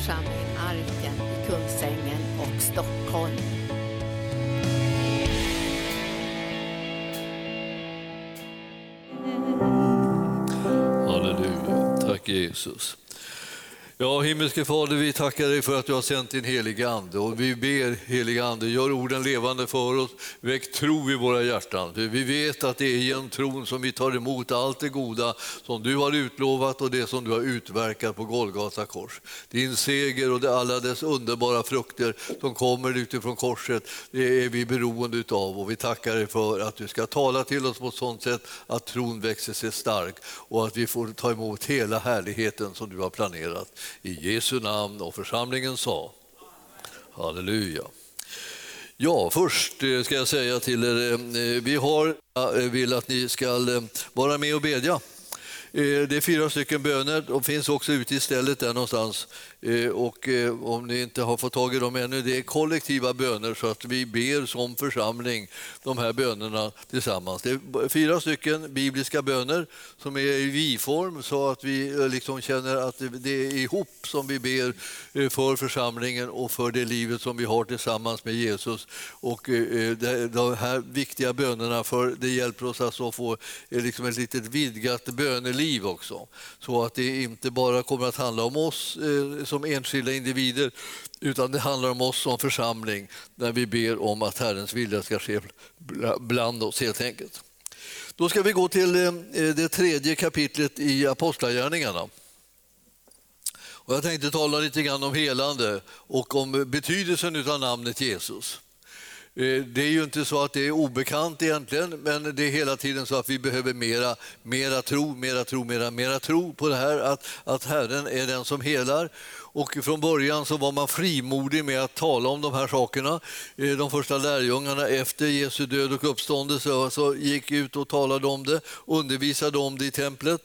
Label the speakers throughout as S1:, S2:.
S1: församling Arken i Kungsängen och Stockholm.
S2: Halleluja. Tack Jesus. Ja, himmelske Fader, vi tackar dig för att du har sänt din heliga Ande och vi ber heliga Ande, gör orden levande för oss, väck tro i våra hjärtan. För vi vet att det är genom tron som vi tar emot allt det goda som du har utlovat och det som du har utverkat på Golgata kors. Din seger och alla dess underbara frukter som kommer utifrån korset, det är vi beroende utav och vi tackar dig för att du ska tala till oss på ett sådant sätt att tron växer sig stark och att vi får ta emot hela härligheten som du har planerat. I Jesu namn och församlingen sa Halleluja. Ja, först eh, ska jag säga till er, eh, vi har, eh, vill att ni ska vara med och bedja. Det är fyra stycken böner, de finns också ute i stället där någonstans. Eh, och eh, om ni inte har fått tag i dem ännu, det är kollektiva böner så att vi ber som församling de här bönerna tillsammans. Det är fyra stycken bibliska böner som är i vi-form så att vi eh, liksom känner att det är ihop som vi ber för församlingen och för det livet som vi har tillsammans med Jesus. Och de här viktiga bönerna, för det hjälper oss alltså att få liksom ett litet vidgat böneliv också. Så att det inte bara kommer att handla om oss som enskilda individer utan det handlar om oss som församling när vi ber om att Herrens vilja ska ske bland oss helt enkelt. Då ska vi gå till eh, eh, det tredje kapitlet i Apostlagärningarna. Och jag tänkte tala lite grann om helande och om betydelsen av namnet Jesus. Eh, det är ju inte så att det är obekant egentligen, men det är hela tiden så att vi behöver mera, mera tro, mera tro, mera, mera tro på det här att, att Herren är den som helar. Och från början så var man frimodig med att tala om de här sakerna. Eh, de första lärjungarna efter Jesu död och uppståndelse så gick ut och talade om det, undervisade om det i templet.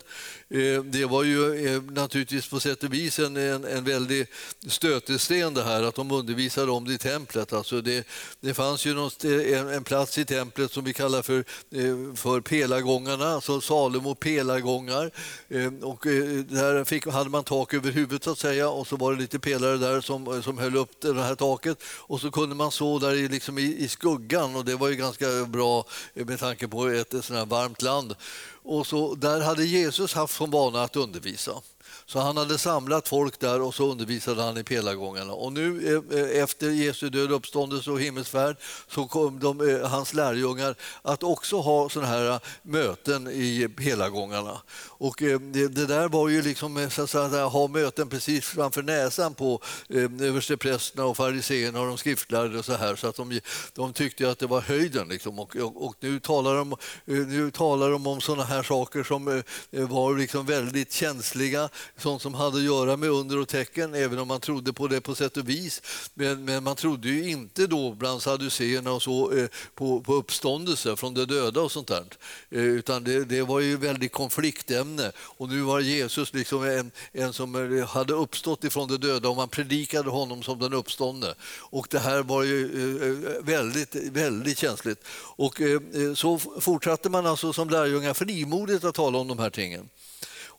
S2: Eh, det var ju eh, naturligtvis på sätt och vis en, en, en väldig stötesten det här att de undervisade om det i templet. Alltså det, det fanns ju något, eh, en, en, plats i templet som vi kallar för, för pelargångarna, alltså Salomo pelargångar. Och där fick, hade man tak över huvudet så att säga och så var det lite pelare där som, som höll upp det här taket och så kunde man så där i, liksom i, i skuggan och det var ju ganska bra med tanke på ett, ett sånt här varmt land. Och så, där hade Jesus haft som vana att undervisa. Så han hade samlat folk där och så undervisade han i pelargångarna. Och nu eh, eh, efter Jesu död, uppståndelse och himmelsfärd så kom de, eh, hans lärjungar att också ha sådana här möten i pelargångarna. Och det, det där var ju liksom så att säga, ha möten precis framför näsan på översteprästerna och fariseerna och de skriftlärde och så här så att de, de tyckte att det var höjden. Liksom. Och, och, och, nu talar de, nu talar de om sådana här saker som var liksom väldigt känsliga sånt som hade att göra med under och tecken, även om man trodde på det på sätt och vis. Men, men man trodde ju inte då bland saduceerna och så eh, på, på uppståndelse från de döda och sånt där. Eh, utan det, det, var ju väldigt konfliktämne. Och nu var Jesus liksom en, en som eh, hade uppstått ifrån de döda och man predikade honom som den uppståndne. Och det här var ju eh, eh väldigt, väldigt känsligt. Och eh, så fortsatte man alltså som lärjungar frimodigt att tala om de här tingen.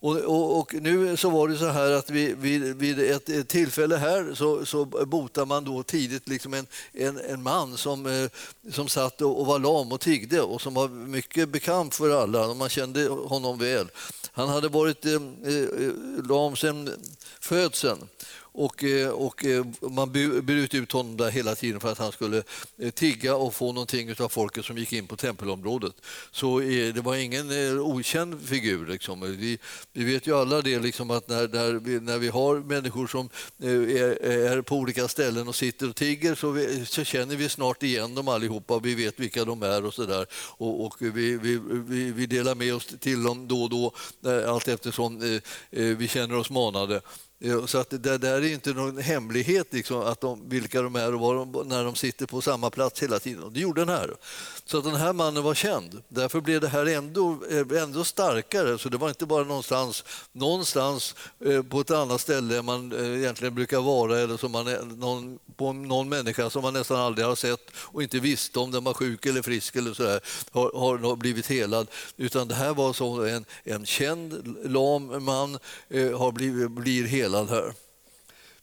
S2: Och, och, och, nu så var det så här att vid, vid, vid ett, ett, tillfälle här så, så botade man då tidigt liksom en, en, en man som, eh, som satt och, och var lam och tiggde och som var mycket bekant för alla. Man kände honom väl. Han hade varit eh, eh lam sedan födseln. Och, eh, och, eh, man bröt ut honom där hela tiden för att han skulle eh, tigga och få någonting av folket som gick in på tempelområdet. Så det var ingen okänd figur. Liksom. Vi, vi vet ju alla det, liksom, att när, när, vi, när vi har människor som är, är, på olika ställen och sitter och tigger så, vi, så känner vi snart igen dem allihopa. Vi vet vilka de är och så där. Och, och vi, vi, vi, delar med oss till dem då och då allt eftersom vi känner oss manade. Så att det där är inte någon hemlighet liksom, att de, vilka de är och var de, när de sitter på samma plats hela tiden. Och det gjorde den här. Så att den här mannen var känd. Därför blev det här ändå, eh, ändå starkare. Så det var inte bara någonstans, någonstans eh, på ett annat ställe man eh, egentligen brukar vara eller som man, någon, på någon människa som man nästan aldrig har sett och inte visste om den var sjuk eller frisk eller så där, har, har blivit helad. Utan det här var så en, en känd lam man har blivit, blir helad här.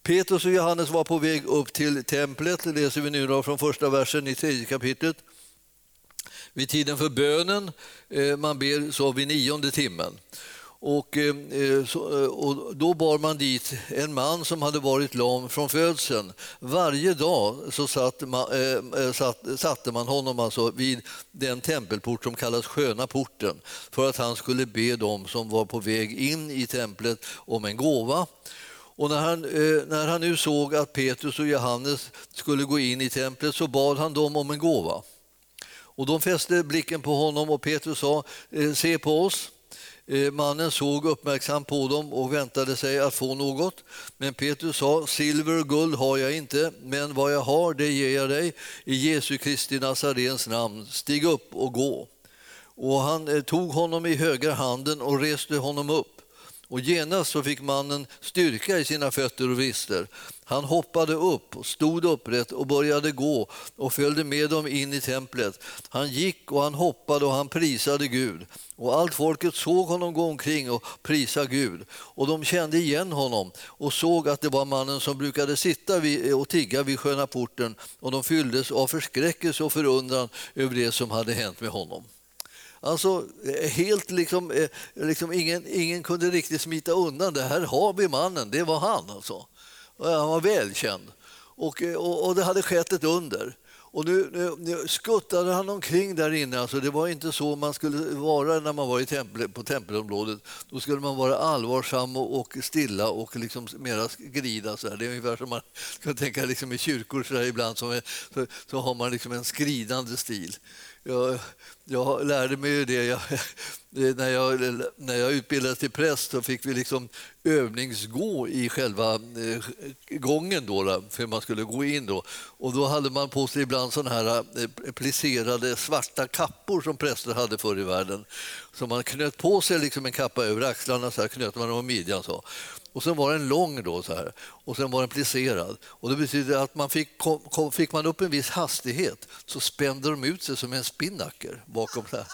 S2: Petrus och Johannes var på väg upp till templet, det läser vi nu då från första versen i tredje kapitlet. Vid tiden för bönen, eh, man ber så vid nionde timmen. Och, eh, eh, eh, och, då bar man dit en man som hade varit lam från födseln. Varje dag så satt man, satt, satte man honom alltså vid den tempelport som kallas Sköna porten för att han skulle be dem som var på väg in i templet om en gåva. Och när han, när han nu såg att Petrus och Johannes skulle gå in i templet så bad han dem om en gåva. Och de fäste blicken på honom och Petrus sa, se på oss. Eh, mannen såg uppmärksamt på dem och väntade sig att få något. Men Petrus sa, silver och guld har jag inte, men vad jag har det ger jag dig. I Jesu Kristi Nazarens namn, stig upp och gå. Och han eh, tog honom i högra handen och reste honom upp. Och genast så fick mannen styrka i sina fötter och vrister. Han hoppade upp, stod upprätt och började gå och följde med dem in i templet. Han gick och han hoppade och han prisade Gud. Och allt folket såg honom gå omkring och prisa Gud. Och de kände igen honom och såg att det var mannen som brukade sitta och tigga vid sköna porten och de fylldes av förskräckelse och förundran över det som hade hänt med honom. Alltså, eh, helt liksom, eh, liksom ingen, ingen kunde riktigt smita undan. Det här har vi mannen, det var han. Alltså. Han var välkänd. Och, eh, och, och det hade skett ett under. Och nu, nu, nu, skuttade han omkring där inne. Alltså det var inte så man skulle vara när man var i tempel, på tempelområdet. Då skulle man vara allvarsam och, och stilla och liksom mera skrida. Så här. Det är ungefär som man kan tänka liksom i kyrkor så här ibland så, så, så har man liksom en skridande stil. Jag, jag lärde mig ju det. Jag, när, jag, när jag utbildades till präst så fick vi liksom övningsgå i själva eh, gången då, för man skulle gå in. Då. Och då hade man på sig ibland såna här eh, plisserade svarta kappor som präster hade förr i världen. Så man knöt på sig liksom en kappa över axlarna, så här knöt man om midjan. Så. Och sen var den lång då så här. och sen var den plisserad. Och det betyder att man fick, kom, kom, fick man upp en viss hastighet så spände de ut sig som en spinnaker bakom. Så, här.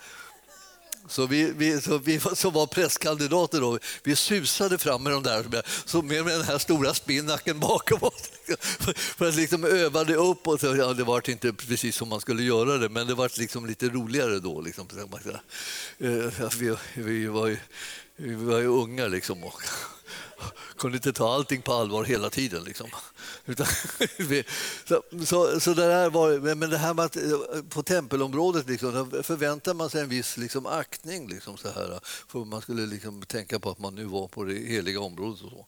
S2: så vi, vi, så vi som var presskandidater då, vi susade fram med de där så med den här stora spinnaken bakom oss. För att liksom öva det upp. Och så, ja, det var inte precis som man skulle göra det, men det var liksom lite roligare då. Liksom. Eh, vi, vi, var ju, vi var ju unga liksom. Kunde inte ta allting på allvar hela tiden. Liksom. så, så, så det där var, men det här med att eh, på tempelområdet liksom, förväntar man sig en viss liksom, aktning. Liksom, så här, för man skulle liksom, tänka på att man nu var på det heliga området. Och så.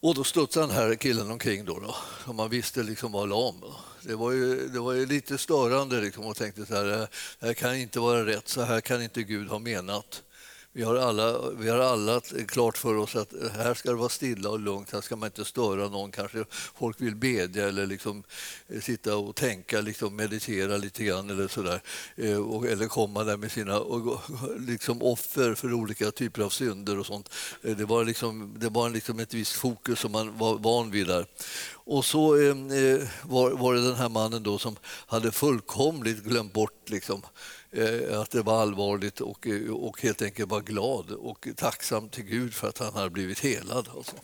S2: Och då studsade den här killen omkring då, då som man visste liksom var lam. Det var ju, det var ju lite störande liksom, och tänkte så här, det här kan inte vara rätt, så här kan inte Gud ha menat. Vi har, alla, vi har alla klart för oss att här ska det vara stilla och lugnt, här ska man inte störa någon. Kanske folk vill bedja eller liksom eh, sitta och tänka, liksom meditera lite grann eller sådär. Eh, eller komma där med sina liksom offer för olika typer av synder och sånt. Eh, det var, liksom, det var liksom ett visst fokus som man var van vid där. Och så var, var det den här mannen då som hade fullkomligt glömt bort liksom, Eh, att det var allvarligt och, eh, och helt enkelt var glad och tacksam till Gud för att han hade blivit helad. Alltså.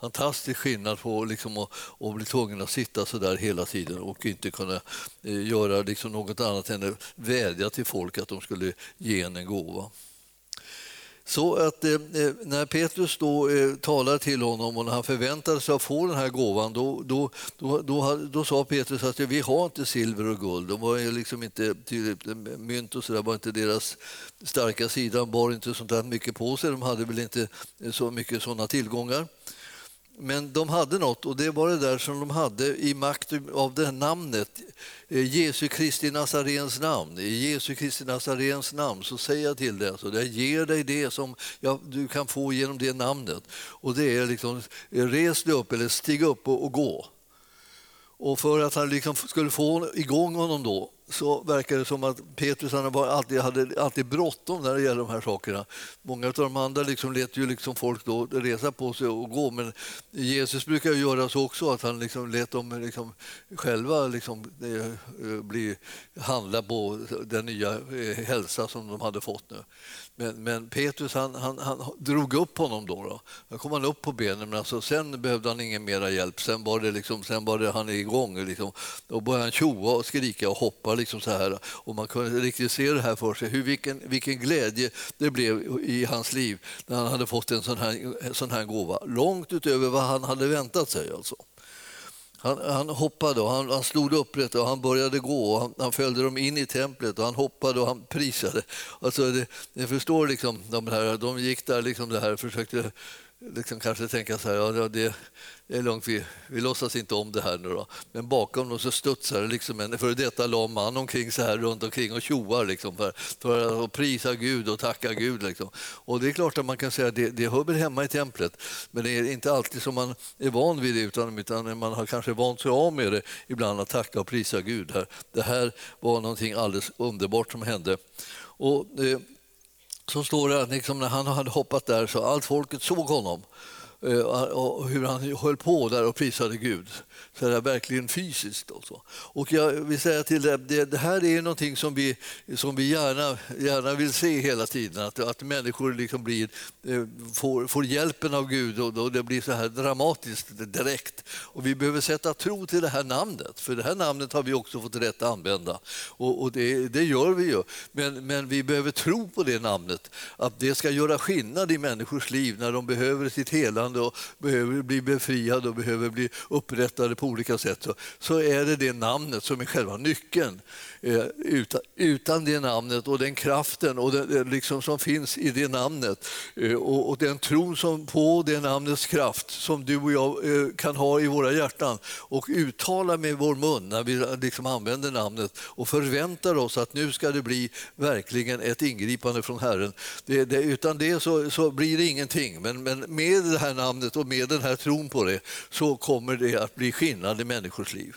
S2: Fantastisk skillnad på liksom att, att bli tvungen att sitta så där hela tiden och inte kunna eh, göra liksom något annat än att vädja till folk att de skulle ge en en gåva. Så att eh, eh, när Petrus då eh, talar till honom och när han förväntade sig att få den här gåvan då, då, då, då, då sa Petrus att vi har inte silver och guld. De var liksom inte, eh, mynt och sådär, var inte deras starka sida. De bar inte sånt där mycket på sig. De hade väl inte eh, så mycket sådana tillgångar. Men de hade något och det var det där som de hade i makt av det namnet. Eh, Jesu Kristi Nazarens namn. I Jesu Kristi Nazarens namn så säger jag till dig, alltså, jag ger dig det som jag, du kan få genom det namnet. Och det är liksom, eh, res dig upp eller stig upp och, och gå. Och för att han liksom skulle få igång honom då så verkar det som att Petrus han alltid, hade alltid bråttom när det gäller de här sakerna. Många av de andra liksom lät ju liksom folk då resa på sig och gå men Jesus brukar göra så också att han liksom lät dem liksom själva liksom, eh, eh, bli, handla på den nya eh, hälsa som de hade fått nu. Men, men Petrus han, han, han drog upp honom då. då. Då kom han upp på benen, men alltså, sen behövde han ingen mera hjälp. Sen var det, liksom, sen var det han igång. Liksom. Då började han tjoa och skrika och hoppa liksom så här. Och man kunde riktigt se det här för sig, hur, vilken, vilken glädje det blev i hans liv när han hade fått en sån här, en sån här gåva. Långt utöver vad han hade väntat sig. Alltså. Han, han hoppade och han, han slog upprätt och han började gå. Och han, han, följde dem in i templet och han hoppade och han prisade. Alltså det, ni förstår, liksom, de, här, de gick där liksom det här försökte liksom kanske tänka så här, ja, det, det är lugnt, vi, vi låtsas inte om det här nu då. Men bakom dem så studsar det liksom en före detta lam man omkring så här runt omkring och tjoar liksom för, för att prisa Gud och tacka Gud. Liksom. Och det är klart att man kan säga att det, det hör väl hemma i templet, men det är inte alltid som man är van vid det utan, utan man har kanske vant sig av med det ibland att tacka och prisa Gud. Här. Det här var någonting alldeles underbart som hände. Och, eh, så står det att liksom när han hade hoppat där så allt folket såg honom. Eh, och hur han höll på där och prisade Gud så det är verkligen fysiskt. Och, och jag vill säga till dig, det, det här är någonting som vi, som vi gärna, gärna vill se hela tiden, att, att människor liksom blir, eh, får, får hjälpen av Gud och, och det blir så här dramatiskt direkt. Och vi behöver sätta tro till det här namnet, för det här namnet har vi också fått rätt att använda. Och, och det, det, gör vi ju, men, men vi behöver tro på det namnet, att det ska göra skillnad i människors liv när de behöver sitt helande och behöver bli befriade och behöver bli upprättade på olika sätt så, så är det det namnet som är själva nyckeln. Eh, utan, utan det namnet och den kraften och den, liksom som finns i det namnet eh, och, och, den tron som på det namnets kraft som du och jag eh, kan ha i våra hjärtan och uttala med vår mun när vi liksom använder namnet och förväntar oss att nu ska det bli verkligen ett ingripande från Herren. Det, det, utan det så, så blir det ingenting, men, men med det här namnet och med den här tron på det så kommer det att bli skillnad i människors liv.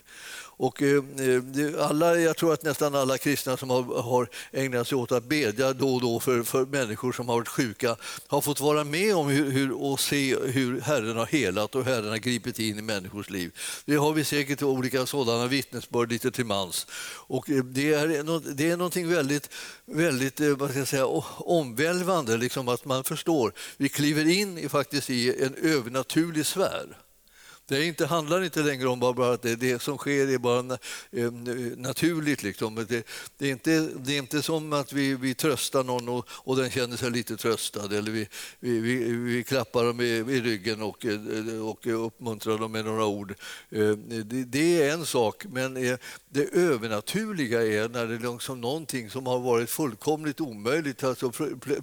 S2: Och eh, eh alla, jag tror att nästan alla kristna som har, har ägnat sig åt att bedja då och då för, för människor som har varit sjuka har fått vara med om hur, hur, och se hur Herren har helat och Herren har gripit in i människors liv. Det har vi säkert olika sådana vittnesbörd lite till mans. Och eh, det, är, det är någonting väldigt, väldigt eh, vad ska jag säga, omvälvande, liksom att man förstår. Vi kliver in i, faktiskt i en övernaturlig sfär. Det inte, handlar inte längre om bara att det, det som sker är bara na, naturligt. Liksom. Det, det, är inte, det är inte som att vi, vi tröstar någon och, och den känner sig lite tröstad eller vi, vi, vi, vi klappar dem i, i, ryggen och, och uppmuntrar dem med några ord. Eh, det, det är en sak, men det övernaturliga är när det liksom någonting som har varit fullkomligt omöjligt alltså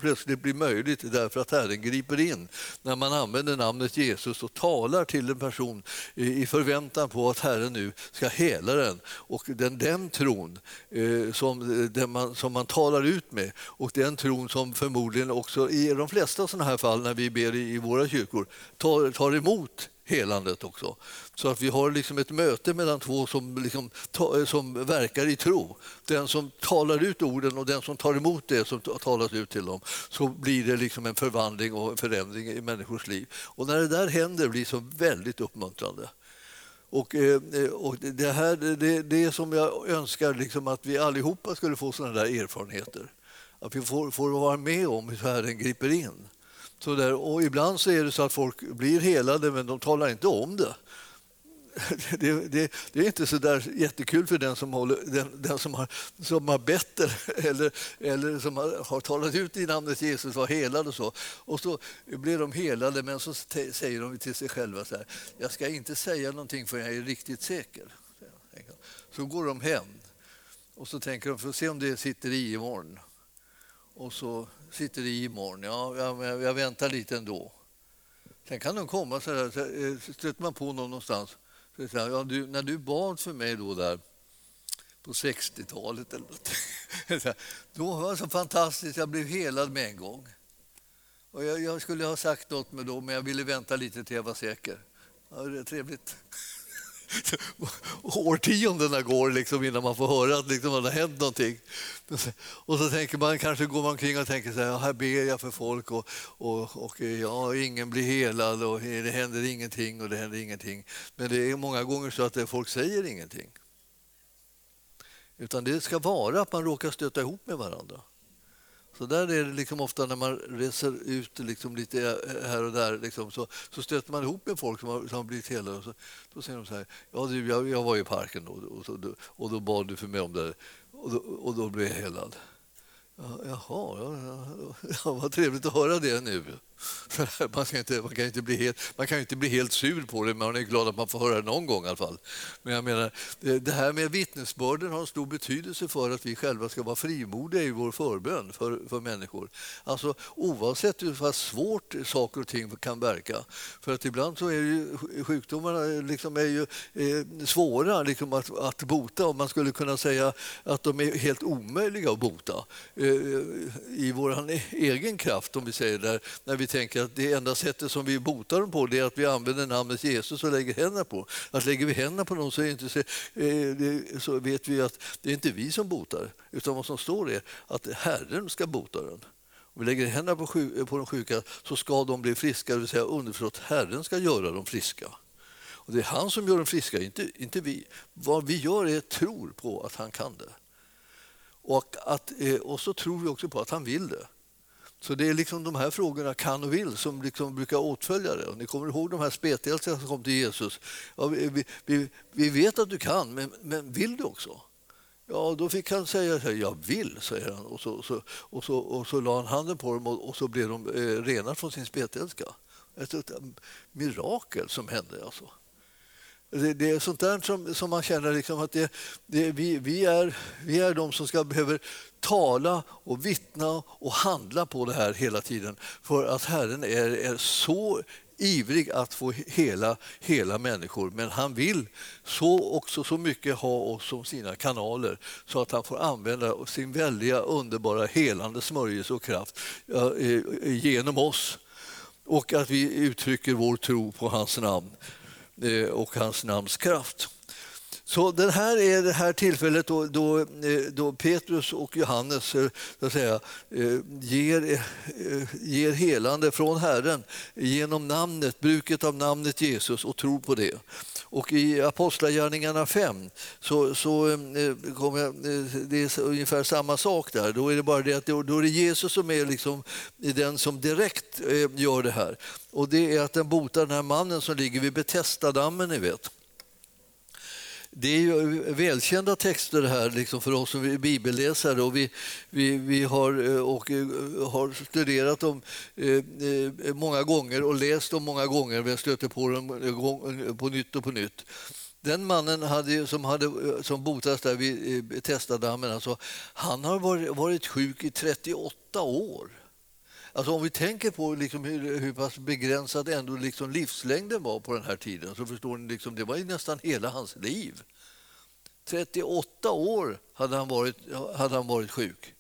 S2: plötsligt blir möjligt därför att Herren griper in. När man använder namnet Jesus och talar till en person tron i förväntan på att Herren nu ska hela den. Och den, den tron eh, som, eh, den man, som man talar ut med och den tron som förmodligen också i de flesta sådana här fall när vi ber i, i våra kyrkor tar, tar emot helandet också. Så att vi har liksom ett möte mellan två som, liksom, som verkar i tro. Den som talar ut orden och den som tar emot det som talas ut till dem. Så blir det liksom en förvandling och en förändring i människors liv. Och när det där händer blir det så väldigt uppmuntrande. Och, eh, och det, här, det, det som jag önskar liksom att vi allihopa skulle få sådana där erfarenheter. Att vi får, får vara med om hur Herren griper in. Så där, och ibland så är det så att folk blir helade men de talar inte om det. Det, det, det, är inte så där jättekul för den som, håller, den, den som, har, som har bett eller, eller som har, har, talat ut i namnet Jesus var helad och så. Och så blir de helade men så säger de till sig själva så här, jag ska inte säga någonting för jag är riktigt säker. Så går de hem och så tänker de, för att se om det sitter i imorgon. Och så sitter i imorgon. Ja, jag, jag väntar lite ändå. Sen kan de komma så här, så eh, stöter man på någon någonstans. Så säger, ja, du, när du bad för mig då där på 60-talet eller något. Då var det så fantastiskt, jag blev helad med en gång. Och jag, jag skulle ha sagt något med då, men jag ville vänta lite till jag var säker. Ja, det är trevligt. årtiondena går liksom innan man får höra att liksom det har hänt någonting. Och så tänker man, kanske går man omkring och tänker så här, här ber jag för folk och, och, och ja, ingen blir helad och det händer ingenting och det händer ingenting. Men det är många gånger så att folk säger ingenting. Utan det ska vara att man råkar stöta ihop med varandra. Så där är det liksom ofta när man reser ut liksom lite eh, här och där liksom, så, så stöter man ihop med folk som har, som har blivit helade. Så, då säger de så här, ja du, jag, jag var i parken och, och, så, och då bad du för mig om det och då, och då blev jag helad. Ja, jaha, ja, ja, ja, vad trevligt att höra det nu. Man kan, inte, man, kan inte bli helt, man kan inte bli helt sur på det, men man är glad att man får höra det någon gång i alla fall. Men jag menar, det här med vittnesbörden har en stor betydelse för att vi själva ska vara frimodiga i vår förbön för, för människor. Alltså oavsett hur svårt saker och ting kan verka. För att ibland så är ju sjukdomarna liksom är ju, eh, svåra liksom att, att bota och man skulle kunna säga att de är helt omöjliga att bota eh, i vår e-, egen kraft, om vi säger där, när vi vi tänker att det enda sättet som vi botar dem på det är att vi använder namnet Jesus och lägger händerna på. Att lägger vi händerna på någon så, inte så, eh, så vet vi att det är inte vi som botar, utan vad som står är att Herren ska bota den. Om vi lägger händerna på, sjuk, på de sjuka så ska de bli friska, det vill säga underförstått Herren ska göra dem friska. Och det är han som gör dem friska, inte, inte vi. Vad vi gör är tror på att han kan det. Och, att, eh, och så tror vi också på att han vill det. Så det är liksom de här frågorna, kan och vill, som liksom brukar åtfölja det. Och ni kommer ihåg de här spetälskarna som kom till Jesus. Ja, vi, vi, vi, vet att du kan, men, men vill du också? Ja, då fick han säga jag vill, säger han. Och så, så, och så, och så la han handen på dem och, och så blev de eh, rena från sin spetälska. Ett, ett mirakel som hände. Alltså. Det, det, är sånt där som, som man känner liksom att det, det, vi, vi, är, vi är de som ska behöver tala och vittna och handla på det här hela tiden. För att Herren är, är så ivrig att få hela, hela människor. Men han vill så också så mycket ha oss som sina kanaler så att han får använda sin väldiga, underbara, helande smörjelse och kraft eh, genom oss. Och att vi uttrycker vår tro på hans namn. eh, Eh, och hans namns kraft. Så det här är det här tillfället då, då, eh, då Petrus och Johannes eh, så att säga, eh, ger, ger helande från Herren genom namnet, bruket av namnet Jesus och tror på det. Och i Apostlagärningarna 5 så, så kommer det är ungefär samma sak där. Då är det bara det att då, är det Jesus som är liksom den som direkt gör det här. Och det är att den botar den här mannen som ligger vid Betestadammen, ni vet. Det är ju välkända texter här liksom för oss som är bibelläsare och vi, vi, vi har, eh, och eh, har studerat dem eh, många gånger och läst dem många gånger. Vi har stött på dem på nytt och på nytt. Den mannen hade, som, hade, som botades där vid Testadammen, alltså, han har varit, varit sjuk i 38 år. Alltså om vi tänker på liksom hur, hur pass begränsad ändå liksom livslängden var på den här tiden så förstår ni, liksom, det var ju nästan hela hans liv. 38 år hade han varit, hade han varit sjuk.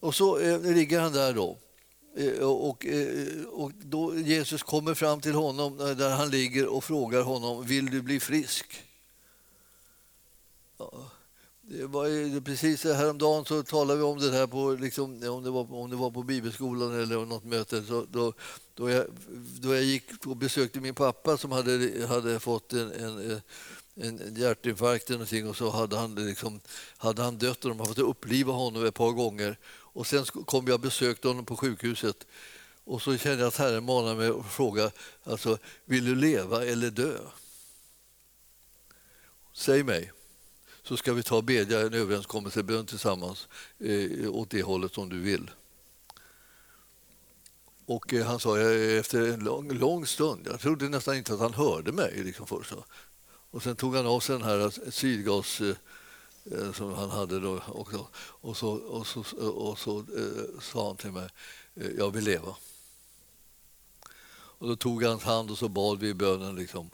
S2: Och så eh, ligger han där då. Eh, och, eh, och då Jesus kommer fram till honom eh, där han ligger och frågar honom, vill du bli frisk? Ja. Det var precis häromdagen så talade vi om det här på, liksom, om, det var, om det var på bibelskolan eller något möte. Så då, då, jag, då jag gick och besökte min pappa som hade, hade fått en, en, en hjärtinfarkt eller någonting, och så hade han, liksom, hade han dött och de hade fått uppliva honom ett par gånger. Och sen kom jag och besökte honom på sjukhuset och så kände jag att Herren manade mig att fråga alltså, vill du leva eller dö? Säg mig så ska vi ta och bedja en överenskommelsebön tillsammans eh, åt det hållet som du vill. Och eh, han sa efter en lång, lång stund, jag trodde nästan inte att han hörde mig liksom först. Och sen tog han av sig den här eh, syrgas eh, eh, som han hade då också. Och så, och så, och så eh, sa han till mig, eh, jag vill leva. Och då tog han hans hand och så bad vi i bönen liksom,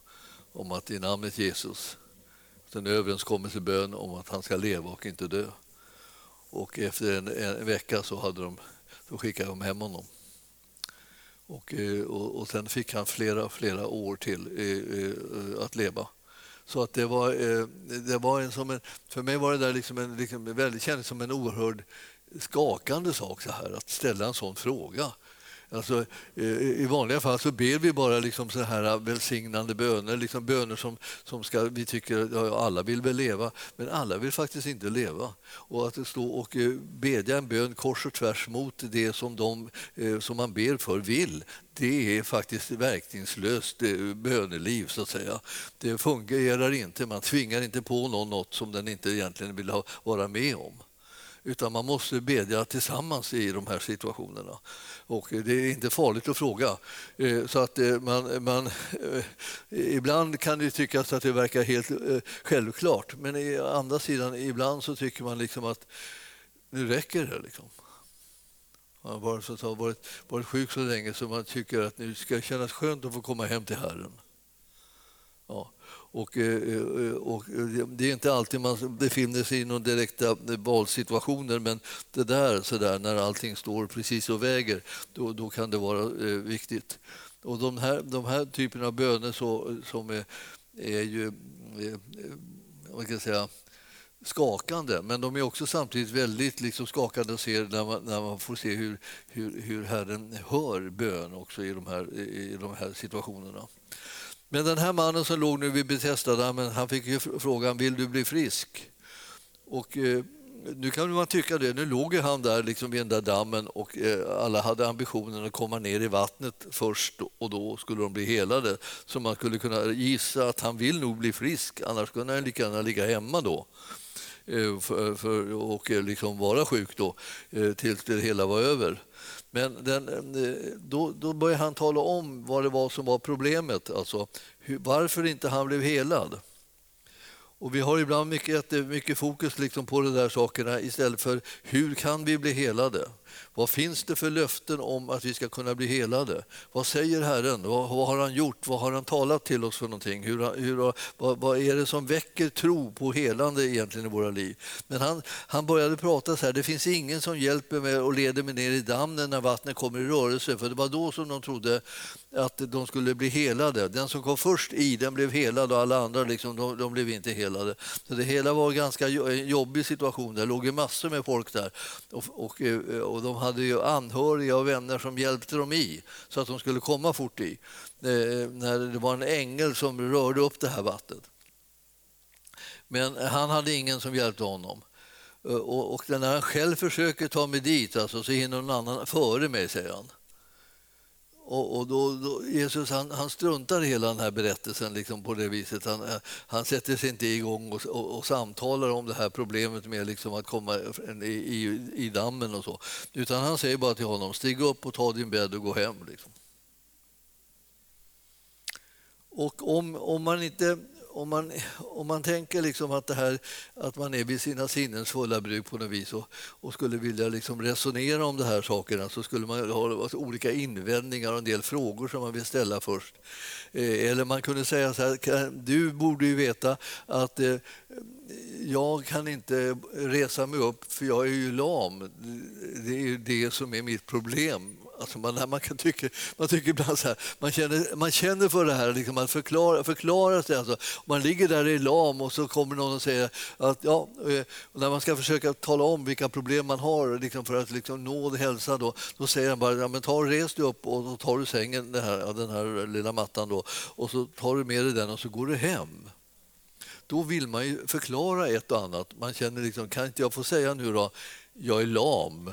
S2: om att i namnet Jesus en överenskommelsebön om att han ska leva och inte dö. Och efter en, en vecka så hade de, så skickade de hem honom. Och, eh, och, och sen fick han flera, flera år till eh, eh, att leva. Så att det var, det var en som en, för mig var det där liksom en, liksom väldigt, kändes som en oerhörd skakande sak så här, att ställa en sån fråga. Alltså, eh, I vanliga fall så ber vi bara liksom så här eh, välsignande böner, liksom böner som, som ska, vi tycker ja, alla vill väl leva, men alla vill faktiskt inte leva. Och att stå och eh, bedja en bön kors och tvärs mot det som de som man ber för vill, det är faktiskt verkningslöst böneliv, så att säga. Det fungerar inte, man tvingar inte på någon något som den inte egentligen vill vara med om utan man måste bedja tillsammans i de här situationerna. Och det är inte farligt att fråga. Eh, så att eh, man, man, eh, ibland kan det tyckas att det verkar helt självklart men å andra sidan ibland så tycker man liksom att nu räcker det. Liksom. Man har varit, varit, varit sjuk så länge så man tycker att nu ska det kännas skönt att få komma hem till Herren. Ja. Och, eh, eh, och, eh, det är inte alltid man befinner sig i några direkta valsituationer men det där, så där när allting står precis och väger, då, då kan det vara viktigt. Och de här, de här typerna av böner så, som är, är ju vad kan jag säga, skakande, men de är också samtidigt väldigt liksom skakande att se när man, när man får se hur, hur, hur Herren hör bön också i de här, i de här situationerna. Men den här mannen som låg nu vid Betesda-dammen, han fick ju frågan vill du bli frisk? Och, eh, nu kan man tycka det, nu låg han där liksom vid den där dammen och eh, alla hade ambitionen att komma ner i vattnet först och då skulle de bli helade. Så man skulle kunna gissa att han vill nog bli frisk, annars kunde han lika gärna ligga hemma då eh, för, för, och eh, liksom vara sjuk då eh, tills det hela var över. Men den, eh, då, då började han tala om vad det var som var problemet, alltså hur, varför inte han blev helad. Och vi har ibland mycket, mycket fokus liksom på de där sakerna istället för hur kan vi bli helade? Vad finns det för löften om att vi ska kunna bli helade? Vad säger Herren? Vad, vad har han gjort? Vad har han talat till oss för någonting? Hur, hur, vad, vad, är det som väcker tro på helande egentligen i våra liv? Men han, han började prata så här, det finns ingen som hjälper mig och leder mig ner i dammen när vattnet kommer i rörelse, för det var då som de trodde att de skulle bli helade. Den som kom först i, den blev helad och alla andra liksom, de, de blev inte helade. Så det hela var en ganska jobbig situation. Det låg ju massor med folk där och, och, eh, och de hade ju anhöriga och vänner som hjälpte dem i så att de skulle komma fort i. Eh, när det var en ängel som rörde upp det här vattnet. Men han hade ingen som hjälpte honom. Eh, och, och när han själv försöker ta mig dit alltså, så hinner någon annan före mig, säger han. Och, och då, då, Jesus han, han struntar i hela den här berättelsen liksom på det viset. Han, han sätter sig inte igång och, och, och samtalar om det här problemet med liksom att komma i, i, i, dammen och så. Utan han säger bara till honom, stig upp och ta din bädd och gå hem. Liksom. Och om, om man inte om man, om man tänker liksom att, det här, att man är vid sina sinnens fulla bruk på något vis och, och skulle vilja liksom resonera om de här sakerna så skulle man ha olika invändningar och en del frågor som man vill ställa först. Eh, eller man kunde säga så här, du borde ju veta att eh, jag kan inte resa mig upp för jag är ju lam. Det är ju det som är mitt problem. Alltså man, man, kan tycka, man tycker ibland så här, man känner, man känner för det här, liksom, man förklarar, förklarar sig. Alltså. Man ligger där i lam och så kommer någon och säger att ja, eh, när man ska försöka tala om vilka problem man har liksom, för att liksom, nå hälsa, då, då säger han bara ja, men ta res dig upp och då tar du sängen, den här, den här lilla mattan då, och så tar du med dig den och så går du hem då vill man ju förklara ett och annat. Man känner liksom, kan inte jag få säga nu då, jag är lam.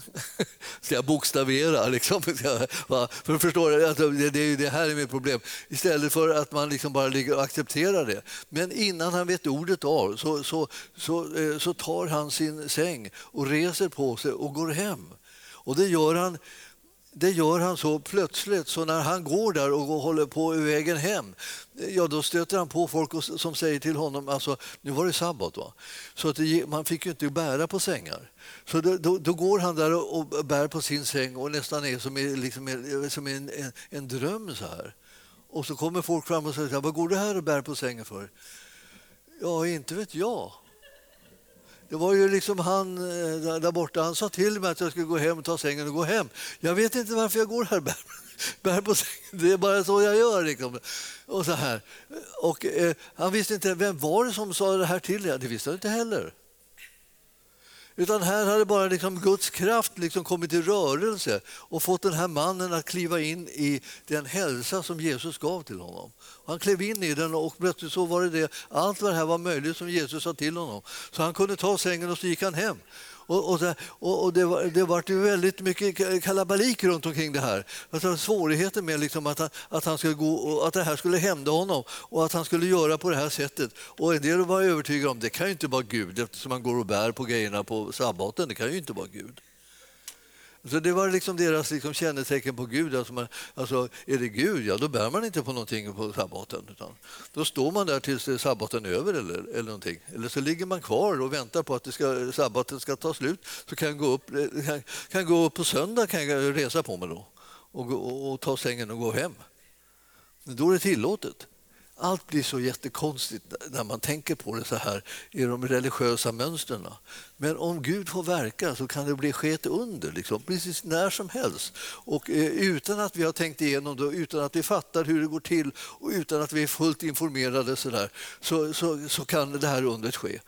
S2: Ska jag bokstavera? Liksom? För förstår, alltså, det, det, det här är mitt problem. Istället för att man liksom bara ligger och accepterar det. Men innan han vet ordet av så, så, så, eh, så tar han sin säng och reser på sig och går hem. Och det gör han det gör han så plötsligt, så när han går där och håller på i vägen hem, ja då stöter han på folk som säger till honom, alltså nu var det sabbat va, så att det, man fick ju inte bära på sängar. Så då, då, då, går han där och, bär på sin säng och nästan är som, liksom, som en, en, en dröm så här. Och så kommer folk fram och säger, vad går du här och bär på sängen för? Ja, inte vet jag. Det var ju liksom han eh, där borta, han sa till mig att jag skulle gå hem, och ta sängen och gå hem. Jag vet inte varför jag går här bär, bär på sängen, det är bara så jag gör. Liksom. Och så här. Och, eh, han visste inte, vem var det som sa det här till dig? Det visste han inte heller. Utan här hade bara liksom Guds kraft liksom kommit i rörelse och fått den här mannen att kliva in i den hälsa som Jesus gav till honom. Han klev in i den och plötsligt så var det det. Allt vad det här var möjligt som Jesus sa till honom. Så han kunde ta sängen och så gick han hem. Och, och, och, och det, var, det var ju väldigt mycket kalabalik runt omkring det här. Alltså svårigheten med liksom att, han, att, han skulle gå, att det här skulle hända honom och att han skulle göra på det här sättet. Och en del var övertygade om det kan ju inte vara Gud eftersom han går och bär på grejerna på sabbaten. Det kan ju inte vara Gud. Så det var liksom deras liksom kännetecken på Gud. Alltså, man, alltså är det Gud, ja då bär man inte på någonting på sabbaten. Utan då står man där tills sabbaten är över eller, eller någonting. Eller så ligger man kvar och väntar på att det ska, sabbaten ska ta slut. Så kan jag gå upp, eh, kan, kan gå upp på söndag kan jag resa på mig då och, och, och ta sängen och gå hem. Då är det tillåtet. Allt blir så jättekonstigt när man tänker på det så här i de religiösa mönstren. Men om Gud får verka så kan det bli sket under liksom, precis när som helst. Och eh, utan att vi har tänkt igenom det, utan att vi fattar hur det går till och utan att vi är fullt informerade så, där, så, så, så kan det här undret ske.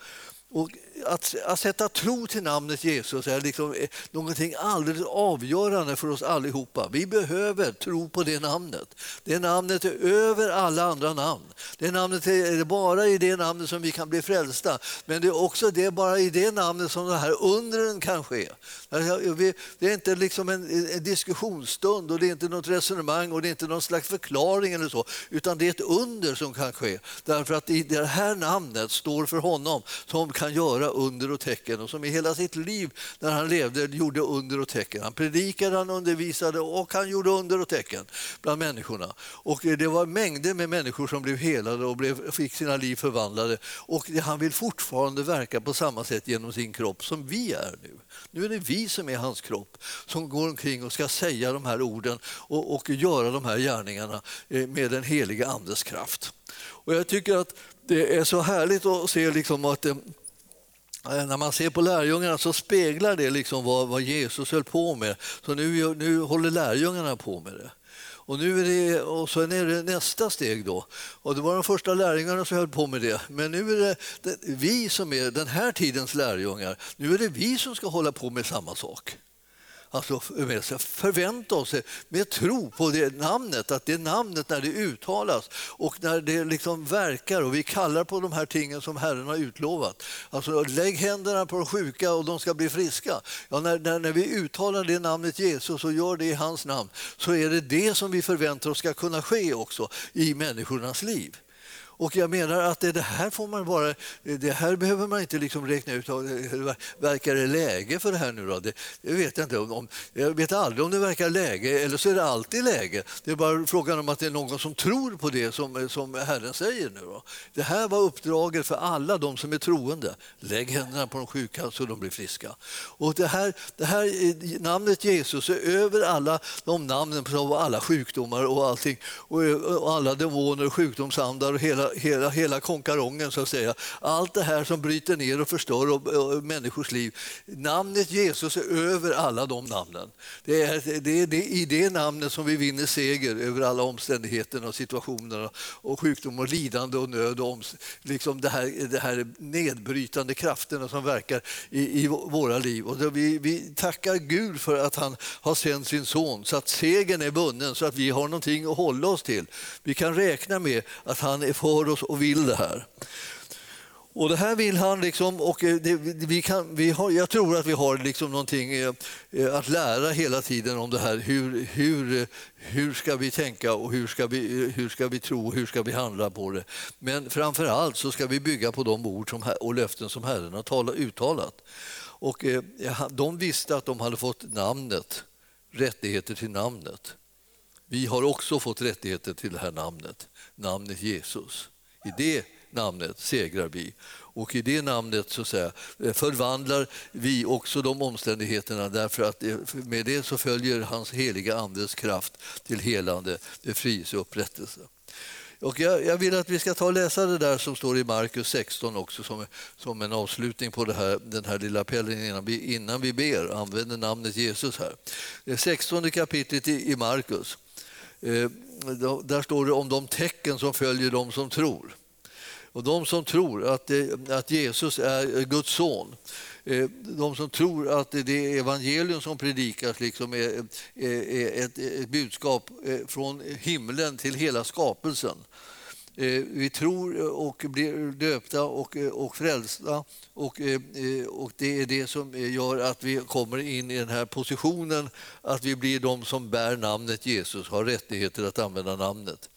S2: Och att, att sätta tro till namnet Jesus är liksom eh, någonting alldeles avgörande för oss allihopa. Vi behöver tro på det namnet. Det namnet är över alla andra namn. Det namnet är bara i det namnet som vi kan bli frälsta. Men det är också det, bara i det namnet som de här undren kan ske. Alltså, det är inte liksom en, en diskussionsstund och det är inte något resonemang och det är inte någon slags förklaring eller så, utan det är ett under som kan ske. Därför att i det här namnet står för honom som kan göra under och tecken och som i hela sitt liv när han levde gjorde under och tecken. Han predikade, han undervisade och han gjorde under och tecken bland människorna. Och det var mängder med människor som blev helade och blev, fick sina liv förvandlade. Och han vill fortfarande verka på samma sätt genom sin kropp som vi är nu. Nu är det vi som är hans kropp som går omkring och ska säga de här orden och, och göra de här gärningarna eh, med den heliga Andes kraft. Och jag tycker att det är så härligt att se liksom att eh, Eh, när man ser på lärjungarna så speglar det liksom vad, vad Jesus höll på med. Så nu, nu håller lärjungarna på med det. Och, nu är det, och sen är det nästa steg då. Och det var de första lärjungarna som höll på med det. Men nu är det, det vi som är den här tidens lärjungar. Nu är det vi som ska hålla på med samma sak alltså, förvänta oss med tro på det namnet, att det namnet när det uttalas och när det liksom verkar och vi kallar på de här tingen som Herren har utlovat. Alltså lägg händerna på de sjuka och de ska bli friska. Ja, när, när, när vi uttalar det namnet Jesus och gör det i hans namn så är det det som vi förväntar oss ska kunna ske också i människornas liv. Och jag menar att det, här får man bara, det här behöver man inte liksom räkna ut. Verkar det läge för det här nu då? Det, det vet jag inte. Om, jag vet aldrig om det verkar läge eller så är det alltid läge. Det är bara frågan om att det är någon som tror på det som, som Herren säger nu. Då. Det här var uppdraget för alla de som är troende. Lägg händerna på de sjuka så de blir friska. Och det här, det här eh, namnet Jesus är över alla de namnen på alla sjukdomar och allting och, och alla demoner och sjukdomsandar och hela hela, hela konkarongen så att säga. Allt det här som bryter ner och förstör och, och, människors liv. Namnet Jesus är över alla de namnen. Det är, det är det, i det namnet som vi vinner seger över alla omständigheter och situationer och sjukdom och lidande och nöd och liksom det här, det här nedbrytande krafterna som verkar i, i våra liv. Och vi, vi tackar Gud för att han har sänt sin son så att segern är bunden så att vi har någonting att hålla oss till. Vi kan räkna med att han är för oss och vill det här. Och det här vill han liksom, och eh, det, vi kan, vi har, jag tror att vi har liksom någonting eh, eh, att lära hela tiden om det här. Hur, hur, hur ska vi tänka och hur ska vi, hur ska vi tro och hur ska vi handla på det? Men framför allt så ska vi bygga på de ord som, och löften som Herren har talat, uttalat. Och de visste att de hade fått namnet, rättigheter till namnet. Vi har också fått rättigheter till det här namnet, namnet Jesus. I det namnet segrar vi. Och i det namnet så säga, eh, förvandlar vi också de omständigheterna därför att med det så följer hans heliga Andes kraft till helande, befrielse och upprättelse. Och jag, jag, vill att vi ska ta och läsa det där som står i Markus 16 också som, som en avslutning på det här, den här lilla pellen innan vi, innan vi ber, använder namnet Jesus här. Det 16 kapitlet i, i Markus. Eh, där står det om de tecken som följer de som tror. Och de som tror att, det, att Jesus är Guds son, eh, de som tror att det evangelium som predikas liksom är, är ett, ett budskap eh, från himlen till hela skapelsen. Eh, vi tror eh, och blir döpta och, eh, och frälsta och, och det är det som gör att vi kommer in i den här positionen att vi blir de som bär namnet Jesus, har rättigheter att använda namnet.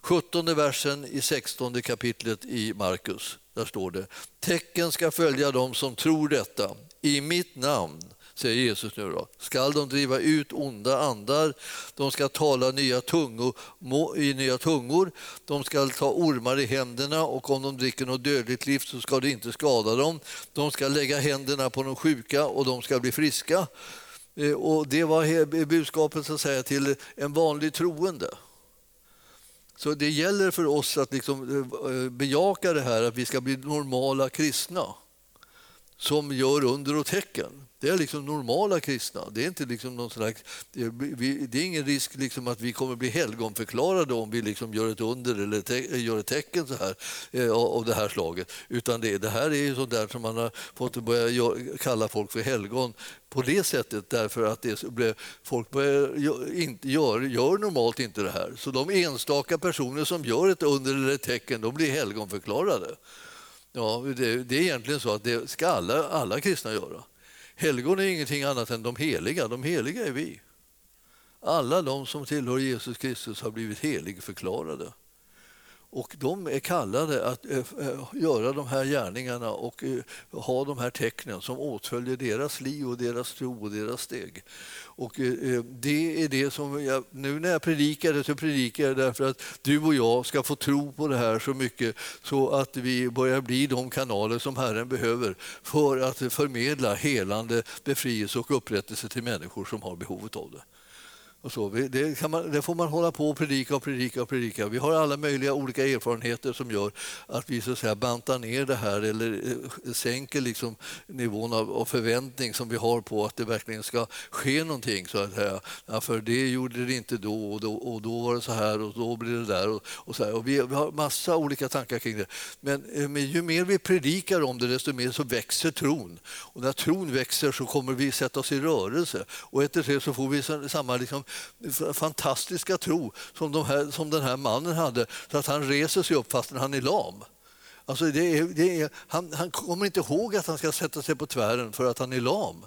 S2: 17 versen i 16 kapitlet i Markus. Där står det tecken ska följa dem som tror detta. I mitt namn, säger Jesus nu då, skall de driva ut onda andar, de ska tala nya tungor, i nya tungor, de ska ta ormar i händerna och om de dricker något dödligt gift så ska det inte skada dem. De ska lägga händerna på de sjuka och de ska bli friska. Eh, och det var budskapet så att säga, till en vanlig troende. Så det gäller för oss att liksom eh, eh, bejaka det här att vi ska bli normala kristna som gör under och tecken. Det är liksom normala kristna. Det är, inte liksom någon slags, det är ingen risk liksom att vi kommer bli helgonförklarade om vi liksom gör ett under eller te, gör ett tecken så här, eh, av det här slaget. Utan det, det här är ju sånt där som man har fått börja kalla folk för helgon på det sättet därför att det blev, folk börjar, inte, gör, gör normalt inte det här. Så de enstaka personer som gör ett under eller ett tecken de blir helgonförklarade. Ja, det, det är egentligen så att det ska alla, alla kristna göra. Helgon är ingenting annat än de heliga. De heliga är vi. Alla de som tillhör Jesus Kristus har blivit heligförklarade. Och de är kallade att eh, eh, göra de här gärningarna och eh, ha de här tecknen som åtföljer deras liv och deras tro och deras steg. Och eh, eh, det är det som jag, nu när jag predikar det så predikar jag därför att du och jag ska få tro på det här så mycket så att vi börjar bli de kanaler som Herren behöver för att förmedla helande, befrielse och upprättelse till människor som har behovet av det. Och så. Det, man, det, får man hålla på och predika och predika och predika. Vi har alla möjliga olika erfarenheter som gör att vi så att säga, bantar ner det här eller eh, sänker liksom nivån av, av förväntning som vi har på att det verkligen ska ske någonting. Så att säga. Ja, för det gjorde det inte då och, då och då var det så här och då blir det där. Och, och så här. Och vi, vi, har massa olika tankar kring det. Men, eh, men ju mer vi predikar om det desto mer så växer tron. Och när tron växer så kommer vi sätta oss i rörelse. Och efter det så får vi samma liksom, fantastiska tro som, de här, som den här mannen hade så att han reser sig upp fastän han är lam. Alltså det är, det är, han, han kommer inte ihåg att han ska sätta sig på tvären för att han är lam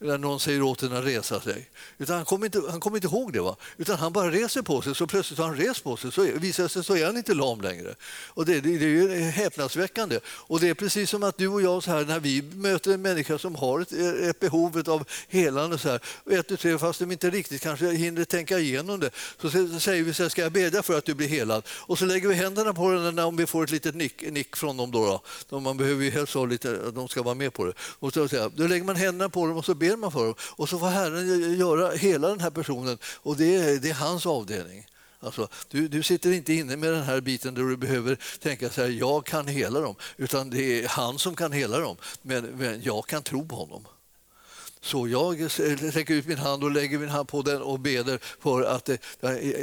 S2: när någon säger åt henne att resa sig. Utan han kommer inte, han inte ihåg det. Va? Utan han bara reser på sig, så plötsligt har han rest på sig så visar det sig så är han inte lam längre. Och det, det, det är ju häpnadsväckande. Och det är precis som att du och jag, så här, när vi möter en människa som har ett, ett behov av helande, så här, ett, tre, fast de inte riktigt kanske hinner tänka igenom det, så säger vi så här, ska jag bedja för att du blir helad? Och så lägger vi händerna på den om vi får ett litet nick, nick från dem. Då, då. Man behöver ju helst ha lite, de ska vara med på det. Och så, då lägger man händerna på dem och så ber ber man för dem. Och så får Herren göra hela den här personen och det är, det är hans avdelning. Alltså, du, du, sitter inte inne med den här biten där du behöver tänka så här, jag kan hela dem, utan det är han som kan hela dem. Men, men jag kan tro på honom. Så jag sträcker ut min hand och lägger min hand på den och ber för att eh,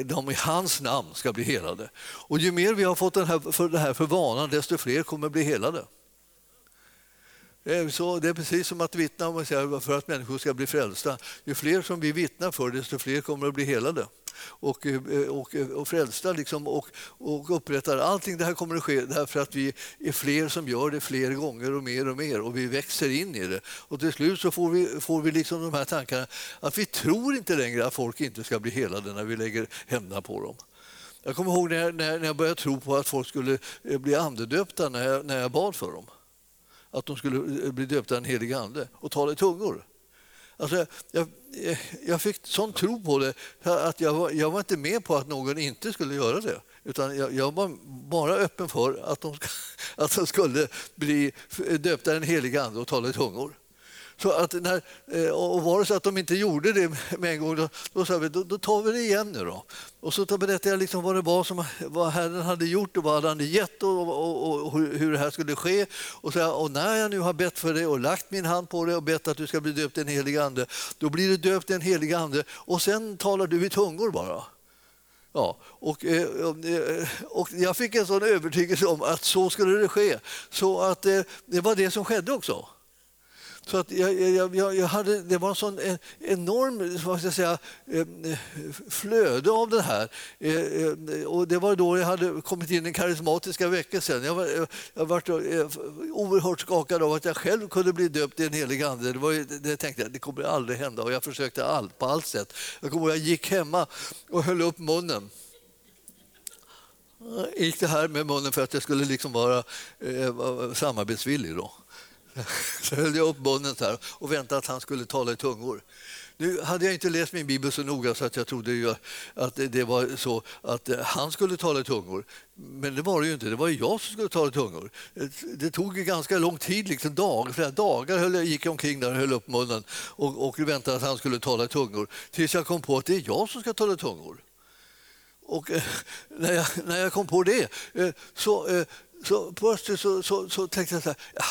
S2: de i hans namn ska bli helade. Och ju mer vi har fått den här, för det här för vanan, desto fler kommer bli helade. Eh, så det är precis som att vittna om för att människor ska bli frälsta. Ju fler som vi vittnar för, desto fler kommer att bli helade och, eh, och, eh, och frälsta liksom, och, och upprättar. Allting det här kommer att ske därför att vi är fler som gör det fler gånger och mer och mer och vi växer in i det. Och till slut så får vi, får vi liksom de här tankarna att vi tror inte längre att folk inte ska bli helade när vi lägger händerna på dem. Jag kommer ihåg när jag, när jag började tro på att folk skulle bli andedöpta när jag, när jag bad för dem att de skulle eh, bli döpta den helige Ande och tala i tungor. Alltså, jag, eh, jag fick sån tro på det att jag var, jag var inte med på att någon inte skulle göra det. Utan jag, jag var bara öppen för att de, att de skulle bli döpta den helige Ande och tala i tungor. Så att när, eh, och var det så att de inte gjorde det med en gång, då, då sa vi då, då tar vi det igen nu då. Och så berättade jag liksom vad det var som vad Herren hade gjort och vad han hade gett och, och, och, och hur det här skulle ske. Och, så, och när jag nu har bett för det och lagt min hand på det och bett att du ska bli döpt i en helig ande, då blir du döpt i en helig ande och sen talar du i tungor bara. Ja, och, eh, och jag fick en sån övertygelse om att så skulle det ske. Så att eh, det var det som skedde också. Så att jag, jag, jag hade, det var en sån enorm vad ska jag säga, eh, flöde av det här. Eh, eh, och det var då jag hade kommit in i den karismatiska väckelsen. Jag var, jag var oerhört skakad av att jag själv kunde bli döpt i en helig ande. Det, var, det tänkte jag, det kommer aldrig hända och jag försökte allt, på allt sätt. Jag kommer jag gick hemma och höll upp munnen gick det här med munnen för att jag skulle liksom vara eh, samarbetsvillig. Då. Så höll jag upp munnen så här och väntade att han skulle tala i tungor. Nu hade jag inte läst min bibel så noga så att jag trodde att det var så att eh, han skulle tala i tungor. Men det var det ju inte, det var jag som skulle tala i tungor. Det tog ganska lång tid, liksom dag, flera dagar höll jag, gick jag omkring där och höll upp munnen och, och väntade att han skulle tala i tungor. Tills jag kom på att det är jag som ska tala i tungor. Och eh, när, jag, när jag kom på det eh, så, så plötsligt så, så, så tänkte jag så här, ja,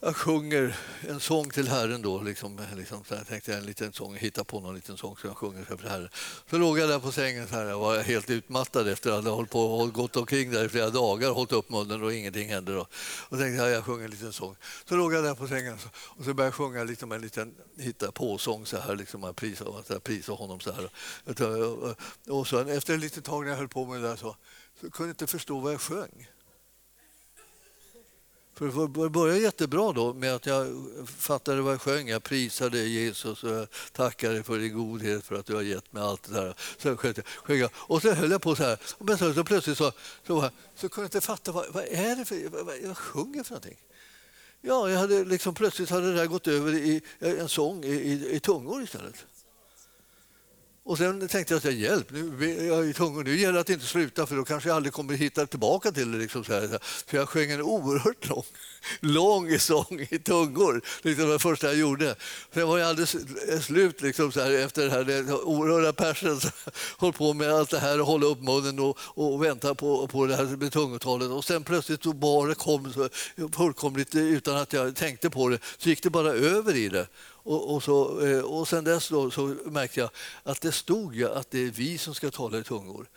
S2: jag sjunger en sång till Herren då. Liksom, liksom, så jag tänkte en liten sång, hitta på någon liten sång som jag sjunger för Herren. Så låg jag där på sängen så här, jag var helt utmattad efter att ha hållit på gått omkring där i flera dagar, hållit upp munnen och ingenting hände. Då. Och tänkte jag, jag sjunger en liten sång. Så låg jag där på sängen och så började jag sjunga liksom en liten hitta på-sång så här, liksom att prisa, prisa honom så här. Och sen, efter ett litet tag när jag höll på med det där så, så kunde jag inte förstå vad jag sjöng. För det började jättebra då med att jag fattade vad jag sjöng. Jag prisade Jesus och jag för din godhet för att du har gett mig allt det där. Sen sjöng jag. Och så höll jag på så här. Och så, så plötsligt så, så, så kunde jag inte fatta vad, vad är det för vad, vad jag sjunger för någonting. Ja, jag hade liksom, plötsligt hade det där gått över i en sång i, i, i tungor istället. Och sen tänkte jag att hjälp, nu jag i tungor, nu gäller det att inte sluta för då kanske jag aldrig kommer hitta tillbaka till det. Liksom så, här. För jag sjöng en oerhört lång, lång sång i tungor, liksom det första jag gjorde. Sen var jag alldeles slut liksom så här, efter det här den oerhörda passionen. Höll på med allt det här och hålla upp munnen och, och vänta på, på det här med tungotalet. Och sen plötsligt så bara kom så, fullkomligt utan att jag tänkte på det, så gick det bara över i det. Och, och, så, eh, och sen dess då, så märkte jag att det stod ju att det är vi som ska tala i tungor.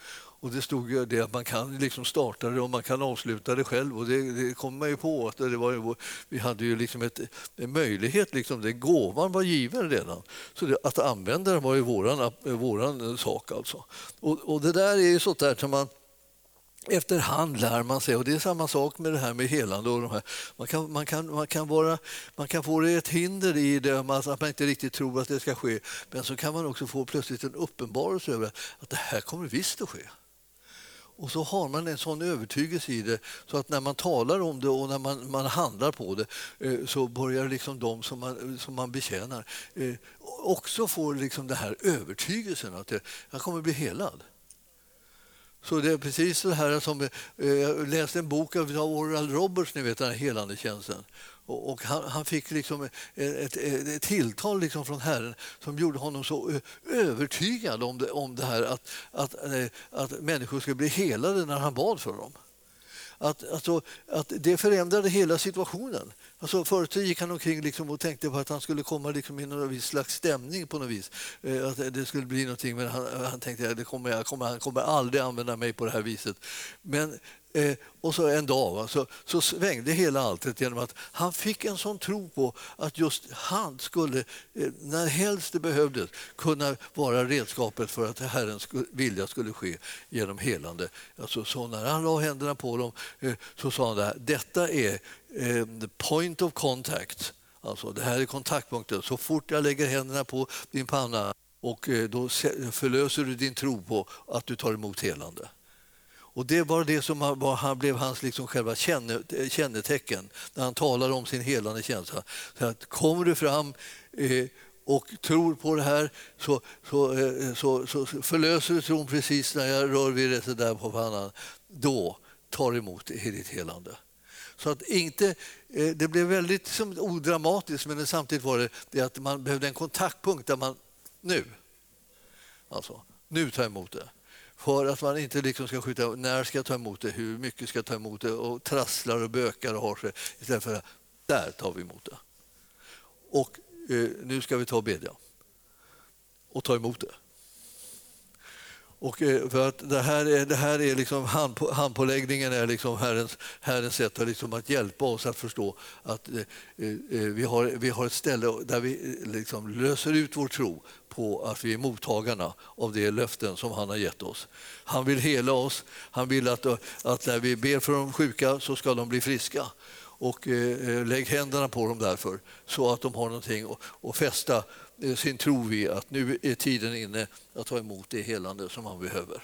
S2: Och det stod ju det att man kan liksom starta det och man kan avsluta det själv. Och det, det kom man ju på. Att det var, vi hade ju liksom ett, en möjlighet, liksom, den gåvan var given redan. Så det, att använda den var ju våran, våran sak. Alltså. Och, och det där är ju sånt där som man Efterhand lär man sig, och det är samma sak med det här med helande. Och de här. Man, kan, man, kan, man, kan vara, man kan få ett hinder i det, att man inte riktigt tror att det ska ske. Men så kan man också få plötsligt en uppenbarelse över att det här kommer visst att ske. Och så har man en sån övertygelse i det så att när man talar om det och när man, man handlar på det eh, så börjar liksom de som man, som man betjänar eh, också få liksom den här övertygelsen att jag kommer bli helad. Så det är precis det här som... Eh, jag läste en bok av Oral Roberts, ni vet den här helande tjänsten. Och han, han, fick liksom ett, ett, ett tilltal liksom från Herren som gjorde honom så eh, övertygad om det, om det här att, att, eh, att människor skulle bli helade när han bad för dem att, alltså, att det förändrade hela situationen. Alltså, förut gick han omkring liksom och tänkte på att han skulle komma liksom i någon viss slags stämning på något vis. Eh, att det skulle bli någonting, men han, han tänkte att det kommer, jag kommer, han kommer aldrig använda mig på det här viset. Men Eh, och så en dag va, så, så svängde hela alltet genom att han fick en sån tro på att just han skulle, eh, när helst det behövdes, kunna vara redskapet för att Herrens vilja skulle ske genom helande. Alltså, så när han la händerna på dem eh, så sa han det här, detta är eh, the point of contact. Alltså, det här är kontaktpunkten. Så fort jag lägger händerna på din panna och eh, då förlöser du din tro på att du tar emot helande. Och Det var det som var, han blev hans liksom själva känne, kännetecken när han talar om sin helande känsla. Så att kommer du fram eh, och tror på det här så, så, eh, så, så förlöser du tron precis när jag rör vid det där på pannan. Då tar du emot ditt helande. Så att inte, eh, det blev väldigt som, odramatiskt men samtidigt var det, det att man behövde en kontaktpunkt där man nu, alltså, nu tar emot det för att man inte liksom ska skjuta när ska jag ta emot det, hur mycket ska jag ta emot det och trasslar och bökar och har sig istället för att där tar vi emot det. Och eh, nu ska vi ta och bedja och ta emot det. Och eh, för att det här är, det här är liksom hand, handpåläggningen är liksom Herrens, Herrens sätt att, liksom att hjälpa oss att förstå att eh, eh vi, har, vi har ett ställe där vi eh, liksom löser ut vår tro på att vi är mottagarna av de löften som han har gett oss. Han vill hela oss. Han vill att, att när vi ber för de sjuka så ska de bli friska. Och eh, lägg händerna på dem därför så att de har någonting att, att fästa Eh, sin tro vi att nu är tiden inne att ta emot det helande som man behöver.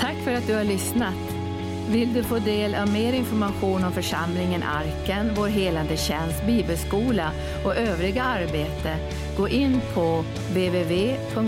S3: Tack för att du har lyssnat. Vill du få del av mer information om församlingen Arken, vår helande tjänst, bibelskola och övriga arbete, gå in på www.arken.org.